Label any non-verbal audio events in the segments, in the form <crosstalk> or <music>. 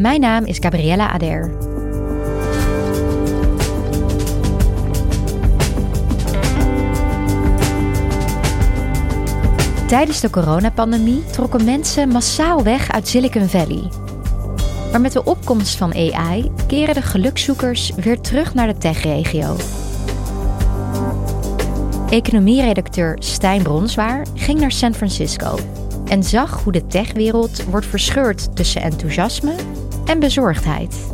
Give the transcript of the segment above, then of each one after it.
Mijn naam is Gabriella Ader. Tijdens de coronapandemie trokken mensen massaal weg uit Silicon Valley. Maar met de opkomst van AI keren de gelukzoekers weer terug naar de techregio. Economieredacteur Stijn Bronswaar ging naar San Francisco en zag hoe de techwereld wordt verscheurd tussen enthousiasme en bezorgdheid.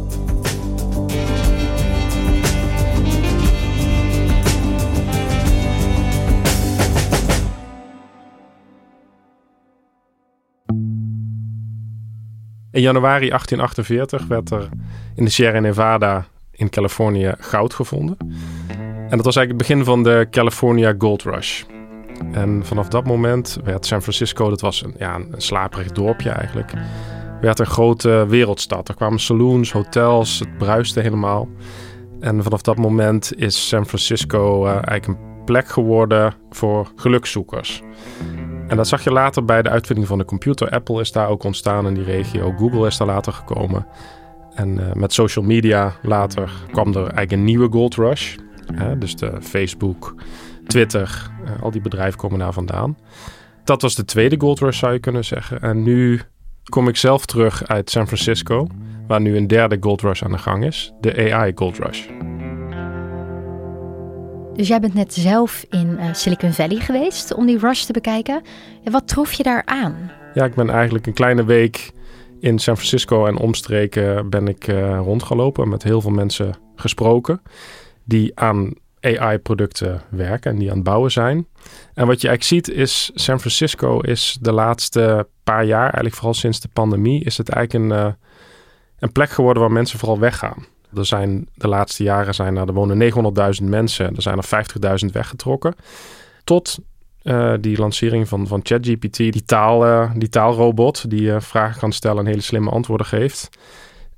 In januari 1848 werd er in de Sierra Nevada in Californië goud gevonden. En dat was eigenlijk het begin van de California Gold Rush. En vanaf dat moment werd San Francisco, dat was een, ja, een slaperig dorpje eigenlijk, werd een grote wereldstad. Er kwamen saloons, hotels, het bruiste helemaal. En vanaf dat moment is San Francisco uh, eigenlijk een plek geworden voor gelukszoekers. En dat zag je later bij de uitvinding van de computer. Apple is daar ook ontstaan in die regio. Google is daar later gekomen. En uh, met social media later kwam er eigenlijk een nieuwe gold rush. Hè? Dus de Facebook, Twitter, uh, al die bedrijven komen daar vandaan. Dat was de tweede gold rush zou je kunnen zeggen. En nu kom ik zelf terug uit San Francisco, waar nu een derde gold rush aan de gang is. De AI gold rush. Dus jij bent net zelf in uh, Silicon Valley geweest om die rush te bekijken. En wat trof je daar aan? Ja, ik ben eigenlijk een kleine week in San Francisco en omstreken ben ik uh, rondgelopen met heel veel mensen gesproken die aan AI-producten werken en die aan het bouwen zijn. En wat je eigenlijk ziet is San Francisco is de laatste paar jaar, eigenlijk vooral sinds de pandemie, is het eigenlijk een, uh, een plek geworden waar mensen vooral weggaan. Er zijn de laatste jaren zijn er, wonen 900.000 mensen, er zijn er 50.000 weggetrokken. Tot uh, die lancering van, van ChatGPT, die, taal, uh, die taalrobot die uh, vragen kan stellen en hele slimme antwoorden geeft,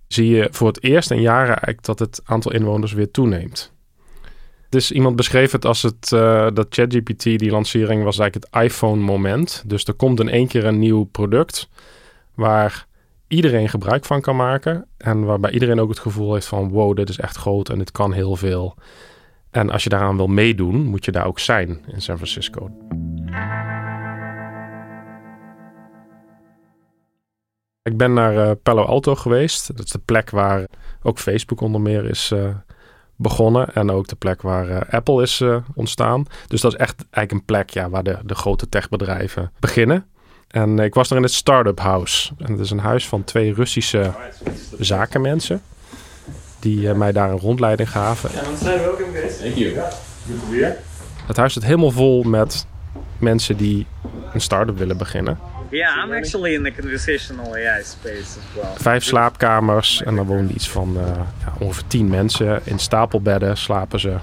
zie je voor het eerst in jaren eigenlijk dat het aantal inwoners weer toeneemt. Dus iemand beschreef het als het, dat ChatGPT, die lancering, was eigenlijk het iPhone-moment. Dus er komt in één keer een nieuw product waar iedereen gebruik van kan maken. En waarbij iedereen ook het gevoel heeft van wow, dit is echt groot en dit kan heel veel. En als je daaraan wil meedoen, moet je daar ook zijn in San Francisco. Ik ben naar uh, Palo Alto geweest. Dat is de plek waar ook Facebook onder meer is uh, begonnen. En ook de plek waar uh, Apple is ontstaan. Dus dat is echt eigenlijk een plek ja, waar de, de grote techbedrijven beginnen. En ik was er in het Startup House. En het is een huis van twee Russische zakenmensen. Die uh, mij daar een rondleiding gaven. Thank you. Het huis zit helemaal vol met mensen die een start-up willen beginnen. Yeah, I'm actually in the conversational AI space as well. Vijf slaapkamers en dan wonen iets van uh, ja, ongeveer tien mensen. In stapelbedden slapen ze.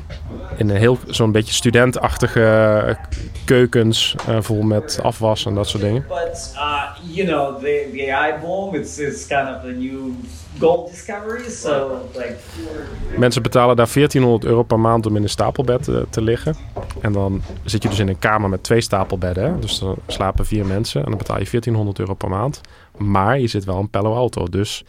In een heel zo'n beetje studentachtige keukens uh, vol met afwas en dat soort dingen. But uh, you know, the, the AI boom, it's, it's kind of a new gold like. Mensen betalen daar 1400 euro per maand om in een stapelbed uh, te liggen. En dan zit je dus in een kamer met twee stapelbedden. Dus er slapen vier mensen en dan betaal je 1400 euro per maand. Maar je zit wel in Palo Alto. Dus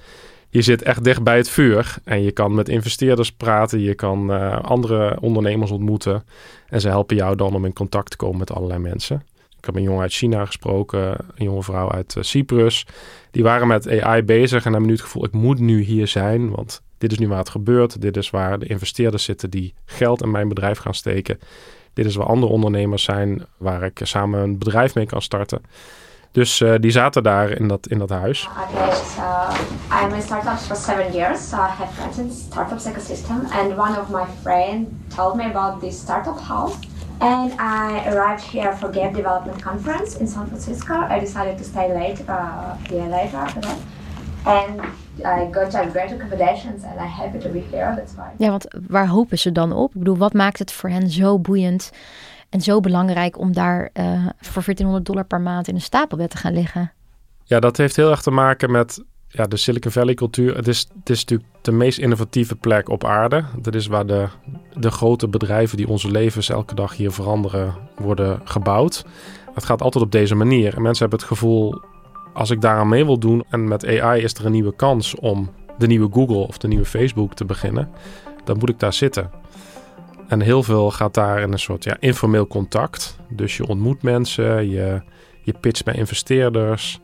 je zit echt dicht bij het vuur. En je kan met investeerders praten. Je kan uh, andere ondernemers ontmoeten. En ze helpen jou dan om in contact te komen met allerlei mensen. Ik heb een jongen uit China gesproken. Een jonge vrouw uit uh, Cyprus. Die waren met AI bezig en hebben nu het gevoel... ik moet nu hier zijn, want dit is nu waar het gebeurt. Dit is waar de investeerders zitten die geld in mijn bedrijf gaan steken. Dit is waar andere ondernemers zijn waar ik samen een bedrijf mee kan starten. Dus uh, die zaten daar in dat, in dat huis. Okay, so I'm in startups for seven years. I have friends in startups ecosystem, and one of my friends told me about this startup house. And I arrived here for game development conference in San Francisco. I decided to stay late, uh, here later after that. And I got a great recommendations and I'm happy to be here. That's why. Ja, want waar hopen ze dan op? Ik bedoel, wat maakt het voor hen zo boeiend en zo belangrijk om daar uh, voor 1400 dollar per maand in een stapelbed te gaan liggen? Ja, dat heeft heel erg te maken met ja, de Silicon Valley cultuur. Het is, het is natuurlijk de meest innovatieve plek op aarde. Dat is waar de, de grote bedrijven die onze levens elke dag hier veranderen, worden gebouwd. Het gaat altijd op deze manier. En mensen hebben het gevoel, als ik daaraan mee wil doen en met AI is er een nieuwe kans om de nieuwe Google of de nieuwe Facebook te beginnen, dan moet ik daar zitten. En heel veel gaat daar in een soort ja, informeel contact. Dus je ontmoet mensen, je, je pitcht bij investeerders.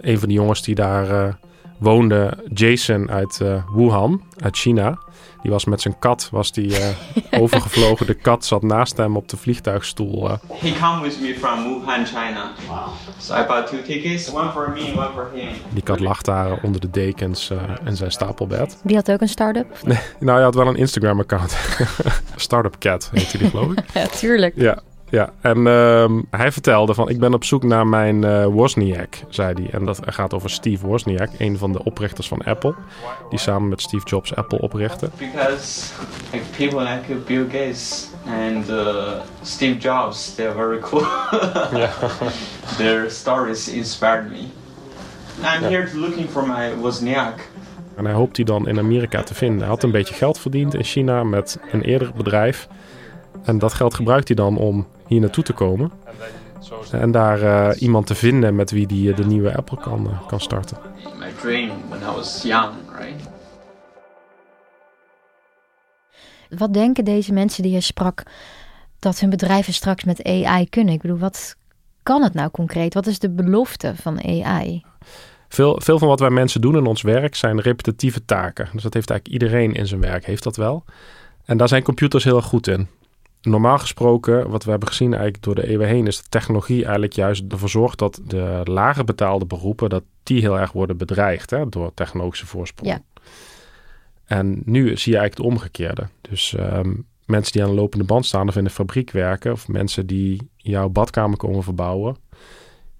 Een van de jongens die daar uh, woonde, Jason uit uh, Wuhan, uit China. Die was met zijn kat was die, uh, <laughs> overgevlogen. De kat zat naast hem op de vliegtuigstoel. Uh. He came with me from Wuhan, China. Wow. So I bought two tickets, one for me, one for him. Die kat lag daar onder de dekens uh, in zijn stapelbed. Die had ook een start-up? Nee, nou, hij had wel een Instagram-account. <laughs> Startup Cat heette die, geloof ik. <laughs> ja, tuurlijk. Ja, ja, en uh, hij vertelde van ik ben op zoek naar mijn uh, Wozniak, zei hij. En dat gaat over Steve Wozniak, een van de oprichters van Apple. Die samen met Steve Jobs Apple oprichtte. Because like, people like Bill Gates and uh, Steve Jobs, they're very cool. <laughs> yeah. <laughs> Their stories inspired me. I'm yeah. here looking for my Wozniak. En hij hoopt die dan in Amerika te vinden. Hij had een beetje geld verdiend in China met een eerder bedrijf. En dat geld gebruikt hij dan om hier naartoe te komen. En daar uh, iemand te vinden met wie die de nieuwe Apple kan, uh, kan starten. My dream when I was young, right? Wat denken deze mensen die je sprak dat hun bedrijven straks met AI kunnen? Ik bedoel, wat kan het nou concreet? Wat is de belofte van AI? Veel, veel van wat wij mensen doen in ons werk zijn repetitieve taken. Dus dat heeft eigenlijk iedereen in zijn werk, heeft dat wel. En daar zijn computers heel erg goed in normaal gesproken, wat we hebben gezien eigenlijk door de eeuwen heen, is dat technologie eigenlijk juist ervoor zorgt dat de lager betaalde beroepen, dat die heel erg worden bedreigd hè, door technologische voorsprong. Ja. En nu zie je eigenlijk het omgekeerde. Dus ehm, mensen die aan de lopende band staan of in de fabriek werken, of mensen die jouw badkamer komen verbouwen,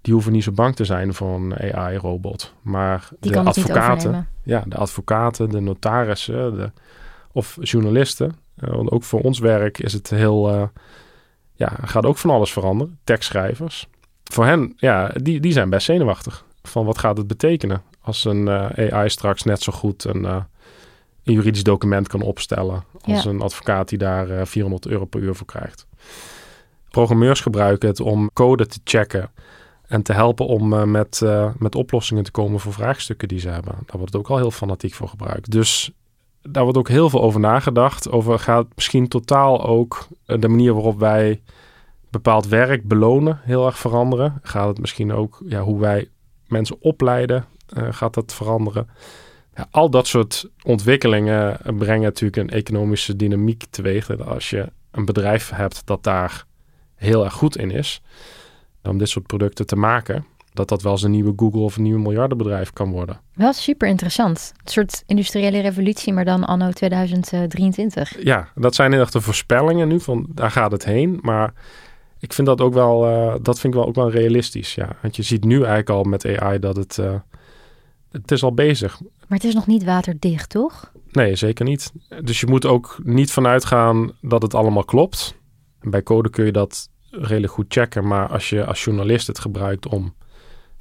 die hoeven niet zo bang te zijn voor een AI-robot. Maar die de advocaten, ja, de advocaten, de notarissen, de, of journalisten, uh, want ook voor ons werk is het heel, uh, ja, gaat ook van alles veranderen. Tekstschrijvers. Voor hen, ja, die, die zijn best zenuwachtig. Van wat gaat het betekenen als een uh, AI straks net zo goed een, een juridisch document kan opstellen. Als een advocaat die daar 400 euro per uur voor krijgt. Programmeurs gebruiken het om code te checken en te helpen om met, met oplossingen te komen voor vraagstukken die ze hebben. Daar wordt het ook al heel fanatiek voor gebruikt. Dus daar wordt ook heel veel over nagedacht. Over gaat misschien totaal ook de manier waarop wij bepaald werk belonen heel erg veranderen. Gaat het misschien ook ja, hoe wij mensen opleiden, uh, gaat dat veranderen. Ja, al dat soort ontwikkelingen brengen natuurlijk een economische dynamiek teweeg. Als je een bedrijf hebt dat daar heel erg goed in is, om dit soort producten te maken, dat dat wel eens een nieuwe Google of een nieuw miljardenbedrijf kan worden. Wel super interessant. Een soort industriële revolutie, maar dan anno 2023. Ja, dat zijn erg de voorspellingen nu van daar gaat het heen. Maar ik vind dat ook wel, uh, dat vind ik wel ook wel realistisch. Ja. Want je ziet nu eigenlijk al met AI dat het, uh, het is al bezig. Maar het is nog niet waterdicht, toch? Nee, zeker niet. Dus je moet ook niet vanuit gaan dat het allemaal klopt. Bij code kun je dat redelijk goed checken. Maar als je als journalist het gebruikt om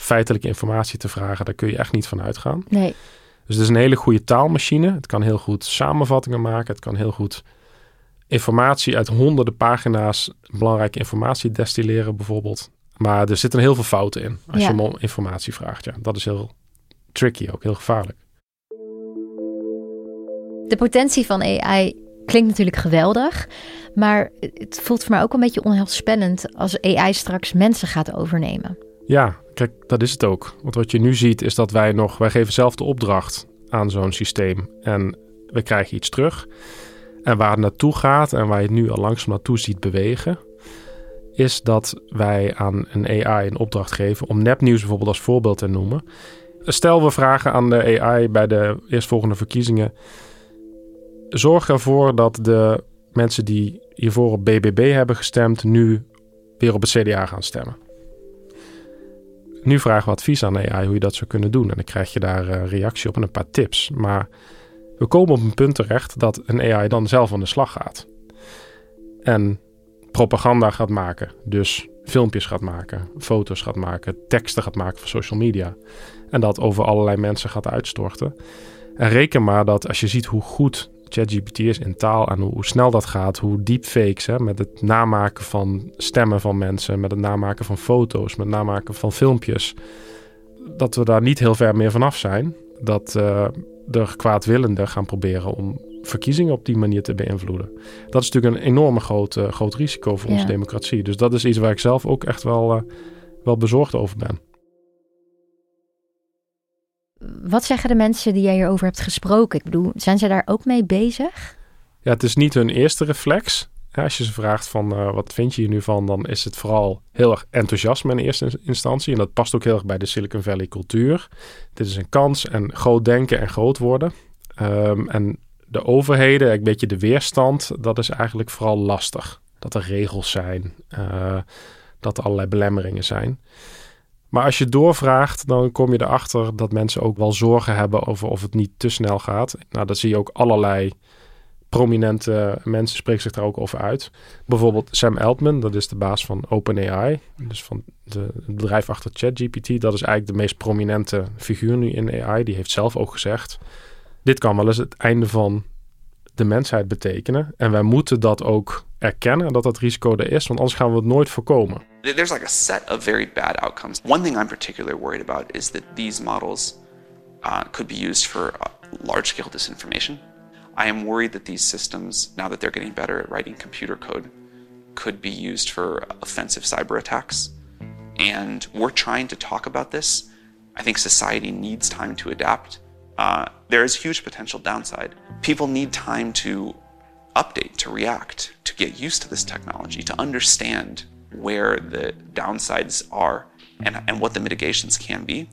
feitelijke informatie te vragen, daar kun je echt niet van uitgaan. Nee. Dus het is een hele goede taalmachine. Het kan heel goed samenvattingen maken. Het kan heel goed informatie uit honderden pagina's, belangrijke informatie destilleren bijvoorbeeld. Maar er zitten heel veel fouten in als je hem om informatie vraagt. Ja, dat is heel tricky, ook heel gevaarlijk. De potentie van AI klinkt natuurlijk geweldig. Maar het voelt voor mij ook een beetje onheilspellend als AI straks mensen gaat overnemen. Ja, kijk, dat is het ook. Want wat je nu ziet is dat wij nog, wij geven zelf de opdracht aan zo'n systeem en we krijgen iets terug. En waar het naartoe gaat en waar je het nu al langzaam naartoe ziet bewegen, is dat wij aan een AI een opdracht geven om nepnieuws bijvoorbeeld als voorbeeld te noemen. Stel we vragen aan de AI bij de eerstvolgende verkiezingen: zorg ervoor dat de mensen die hiervoor op BBB hebben gestemd nu weer op het CDA gaan stemmen nu vragen we advies aan AI hoe je dat zou kunnen doen. En dan krijg je daar uh, reactie op en een paar tips. Maar we komen op een punt terecht dat een AI dan zelf aan de slag gaat. En propaganda gaat maken. Dus filmpjes gaat maken, foto's gaat maken, teksten gaat maken voor social media. En dat over allerlei mensen gaat uitstorten. En reken maar dat als je ziet hoe goed ChatGPT is in taal en hoe, snel dat gaat, hoe deepfakes, hè, met het namaken van stemmen van mensen, met het namaken van foto's, met het namaken van filmpjes, dat we daar niet heel ver meer vanaf zijn. Dat uh, de kwaadwillenden gaan proberen om verkiezingen op die manier te beïnvloeden. Dat is natuurlijk een enorme groot, uh, groot risico voor onze democratie. Dus dat is iets waar ik zelf ook echt wel, uh, wel bezorgd over ben. Wat zeggen de mensen die jij hierover hebt gesproken? Ik bedoel, zijn ze daar ook mee bezig? Ja, het is niet hun eerste reflex. als je ze vraagt van uh, wat vind je hier nu van, dan is het vooral heel erg enthousiasme in eerste instantie. En dat past ook heel erg bij de Silicon Valley cultuur. Dit is een kans en groot denken en groot worden. Um, en de overheden, een beetje de weerstand, dat is eigenlijk vooral lastig. Dat er regels zijn, uh, dat er allerlei belemmeringen zijn. Maar als je doorvraagt, dan kom je erachter dat mensen ook wel zorgen hebben over of het niet te snel gaat. Nou, dat zie je ook allerlei prominente mensen spreken zich daar ook over uit. Bijvoorbeeld Sam Altman, dat is de baas van OpenAI, dus van de, het bedrijf achter ChatGPT. Dat is eigenlijk de meest prominente figuur nu in AI. Die heeft zelf ook gezegd: dit kan wel eens het einde van de mensheid betekenen. En wij moeten dat ook erkennen dat dat risico er is, want anders gaan we het nooit voorkomen. There's like a set of very bad outcomes. One thing I'm particularly worried about is that these models uh, could be used for uh, large-scale disinformation. I am worried that these systems, now that they're getting better at writing computer code, could be used for offensive cyber attacks. And we're trying to talk about this. I think society needs time to adapt. Uh, there is huge potential downside. People need time to update, to react, to get used to this technology, to understand where the downsides are and, and what the mitigations can be.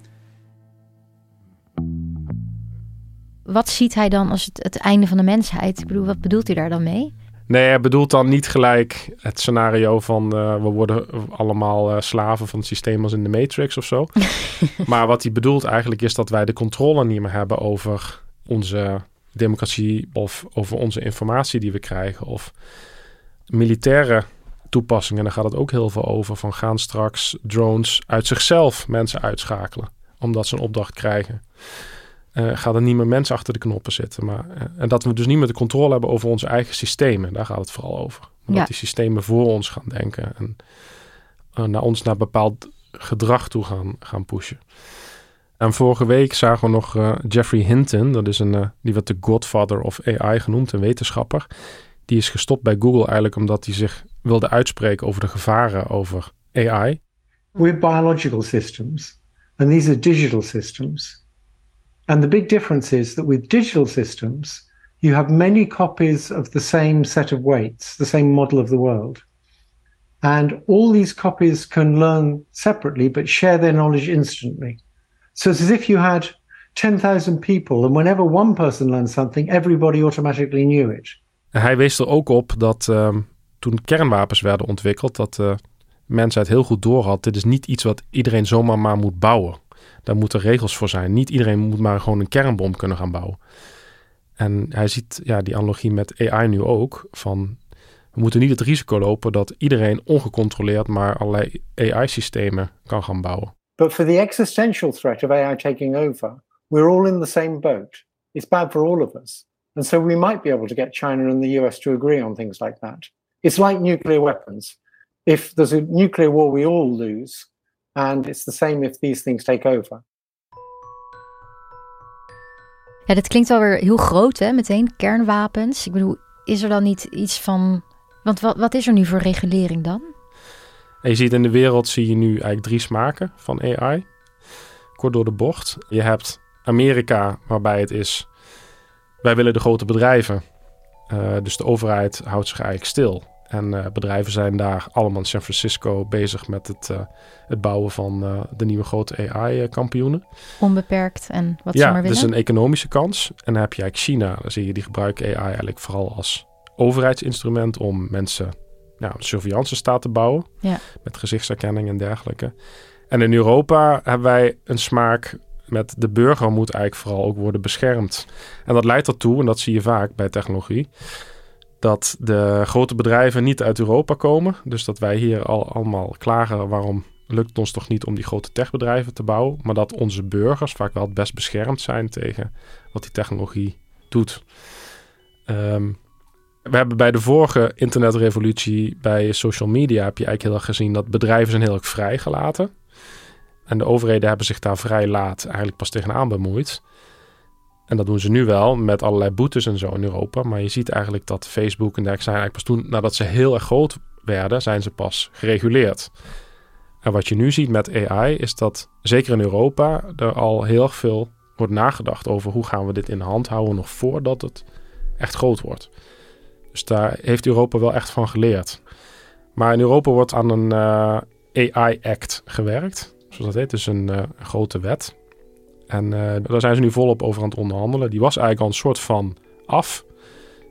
Wat ziet hij dan als het, het einde van de mensheid? Ik bedoel, wat bedoelt hij daar dan mee? Nee, hij bedoelt dan niet gelijk het scenario van uh, we worden allemaal uh, slaven van het systeem als in de Matrix of zo. <laughs> maar wat hij bedoelt eigenlijk is dat wij de controle niet meer hebben over onze democratie of over onze informatie die we krijgen. Of militaire toepassingen, daar gaat het ook heel veel over. Van gaan straks drones uit zichzelf mensen uitschakelen, omdat ze een opdracht krijgen uh, gaat er niet meer mensen achter de knoppen zitten. Maar, uh, en dat we dus niet meer de controle hebben over onze eigen systemen. Daar gaat het vooral over. Dat die systemen voor ons gaan denken. En uh, naar ons naar bepaald gedrag toe gaan, gaan pushen. En vorige week zagen we nog Jeffrey Hinton. Dat is een, die werd de godfather of AI genoemd, een wetenschapper. Die is gestopt bij Google eigenlijk omdat hij zich wilde uitspreken over de gevaren over AI. We're biological systems. And these are digital systems. And the big difference is that with digital systems, you have many copies of the same set of weights, the same model of the world. And all these copies can learn separately but share their knowledge instantly. So it's as if you had 10,000 people, and whenever one person learned something, everybody automatically knew it. hij wees er ook op dat uh, toen kernwapens werden ontwikkeld, dat de uh, mensheid heel goed doorhad: dit is niet iets wat iedereen zomaar maar moet bouwen. Daar moeten regels voor zijn. Niet iedereen moet maar gewoon een kernbom kunnen gaan bouwen. En hij ziet ja, die analogie met AI nu ook. Van we moeten niet het risico lopen dat iedereen ongecontroleerd maar allerlei AI-systemen kan gaan bouwen. But for the existential threat of AI taking over, we're all in the same boat. It's bad for all of us. And so we might be able to get China and the US to agree on things like that. It's like nuclear weapons. If there's a nuclear war, we all lose. And it's the same if these things take over. Ja, dit klinkt wel weer heel groot, hè? Meteen kernwapens. Ik bedoel, is er dan niet iets van. Want wat, wat is er nu voor regulering dan? En je ziet in de wereld zie je nu eigenlijk drie smaken van AI. Kort door de bocht. Je hebt Amerika, waarbij het is. Wij willen de grote bedrijven. Uh, dus de overheid houdt zich eigenlijk stil. En uh, bedrijven zijn daar allemaal in San Francisco bezig met het, uh, het bouwen van uh, de nieuwe grote AI-kampioenen. Onbeperkt en wat ja, ze maar willen. Ja, dus een economische kans. En dan heb je eigenlijk China. Dan zie je die gebruiken AI eigenlijk vooral als overheidsinstrument om mensen nou, een surveillance staat te bouwen. Ja. Met gezichtsherkenning en dergelijke. En in Europa hebben wij een smaak met de burger moet eigenlijk vooral ook worden beschermd. En dat leidt ertoe, en dat zie je vaak bij technologie, dat de grote bedrijven niet uit Europa komen. Dus dat wij hier al allemaal klagen waarom lukt het ons toch niet om die grote techbedrijven te bouwen, maar dat onze burgers vaak wel het best beschermd zijn tegen wat die technologie doet. Ehm, we hebben bij de vorige internetrevolutie bij social media heb je eigenlijk heel erg gezien dat bedrijven zijn heel erg vrijgelaten. En de overheden hebben zich daar vrij laat eigenlijk pas tegenaan bemoeid. En dat doen ze nu wel met allerlei boetes en zo in Europa. Maar je ziet eigenlijk dat Facebook en dergelijke zijn eigenlijk pas toen, nadat ze heel erg groot werden, zijn ze pas gereguleerd. En wat je nu ziet met AI is dat, zeker in Europa, er al heel veel wordt nagedacht over hoe gaan we dit in de hand houden nog voordat het echt groot wordt. Dus daar heeft Europa wel echt van geleerd. Maar in Europa wordt aan een eh, AI-act gewerkt, zoals dat heet, dus een grote wet. En uh, daar zijn ze nu volop over aan het onderhandelen. Die was eigenlijk al een soort van af.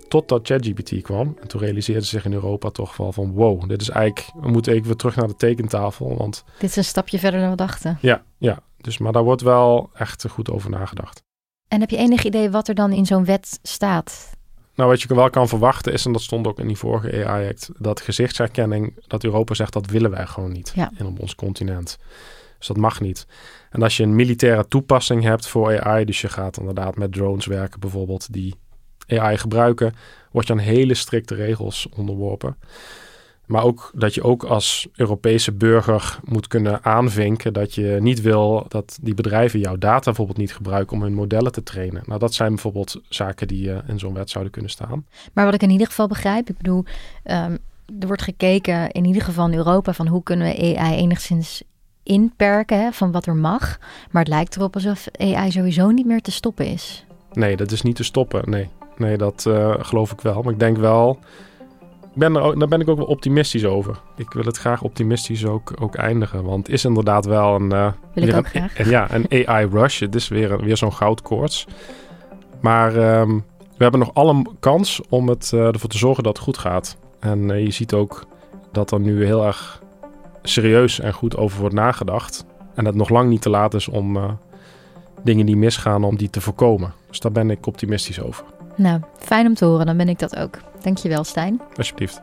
Totdat ChatGPT kwam. En toen realiseerden ze zich in Europa toch wel van... wow, dit is eigenlijk... we moeten even weer terug naar de tekentafel, want... Dit is een stapje verder dan we dachten. Ja, ja. Dus, maar daar wordt wel echt goed over nagedacht. En heb je enig idee wat er dan in zo'n wet staat? Nou, wat je wel kan verwachten is, en dat stond ook in die vorige AI-act... dat gezichtsherkenning, dat Europa zegt, dat willen wij gewoon niet ja. in op ons continent. Dus dat mag niet. En als je een militaire toepassing hebt voor AI, dus je gaat inderdaad met drones werken bijvoorbeeld, die AI gebruiken, word je aan hele strikte regels onderworpen. Maar ook dat je ook als Europese burger moet kunnen aanvinken dat je niet wil dat die bedrijven jouw data bijvoorbeeld niet gebruiken om hun modellen te trainen. Nou, dat zijn bijvoorbeeld zaken die uh, in zo'n wet zouden kunnen staan. Maar wat ik in ieder geval begrijp, ik bedoel, um, er wordt gekeken in ieder geval in Europa van hoe kunnen we AI enigszins inperken hè, van wat er mag. Maar het lijkt erop alsof AI sowieso niet meer te stoppen is. Nee, dat is niet te stoppen. Nee, nee dat uh, geloof ik wel. Maar ik denk wel. Ik ben er ook, daar ben ik ook wel optimistisch over. Ik wil het graag optimistisch ook, ook eindigen. Want het is inderdaad wel een. Uh, wil ik ook graag. Een, ja, een AI-rush. Het is weer, weer zo'n goudkoorts. Maar um, we hebben nog alle kans om het, uh, ervoor te zorgen dat het goed gaat. En je ziet ook dat er nu heel erg serieus en goed over wordt nagedacht. En dat het nog lang niet te laat is om uh, dingen die misgaan, om die te voorkomen. Dus daar ben ik optimistisch over. Nou, fijn om te horen, dan ben ik dat ook. Dankjewel, Stijn. Alsjeblieft.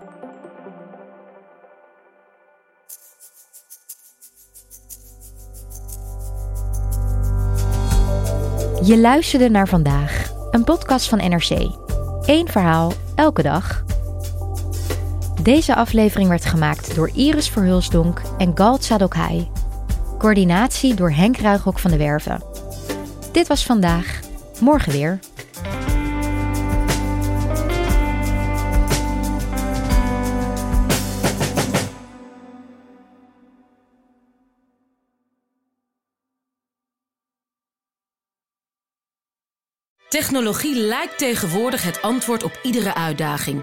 Je luisterde naar vandaag, een podcast van NRC. Eén verhaal, elke dag. Deze aflevering werd gemaakt door Iris Verhulsdonk en Galt Sadokhai. Coördinatie door Henk Ruigrok van de Werven. Dit was vandaag, morgen weer. Technologie lijkt tegenwoordig het antwoord op iedere uitdaging.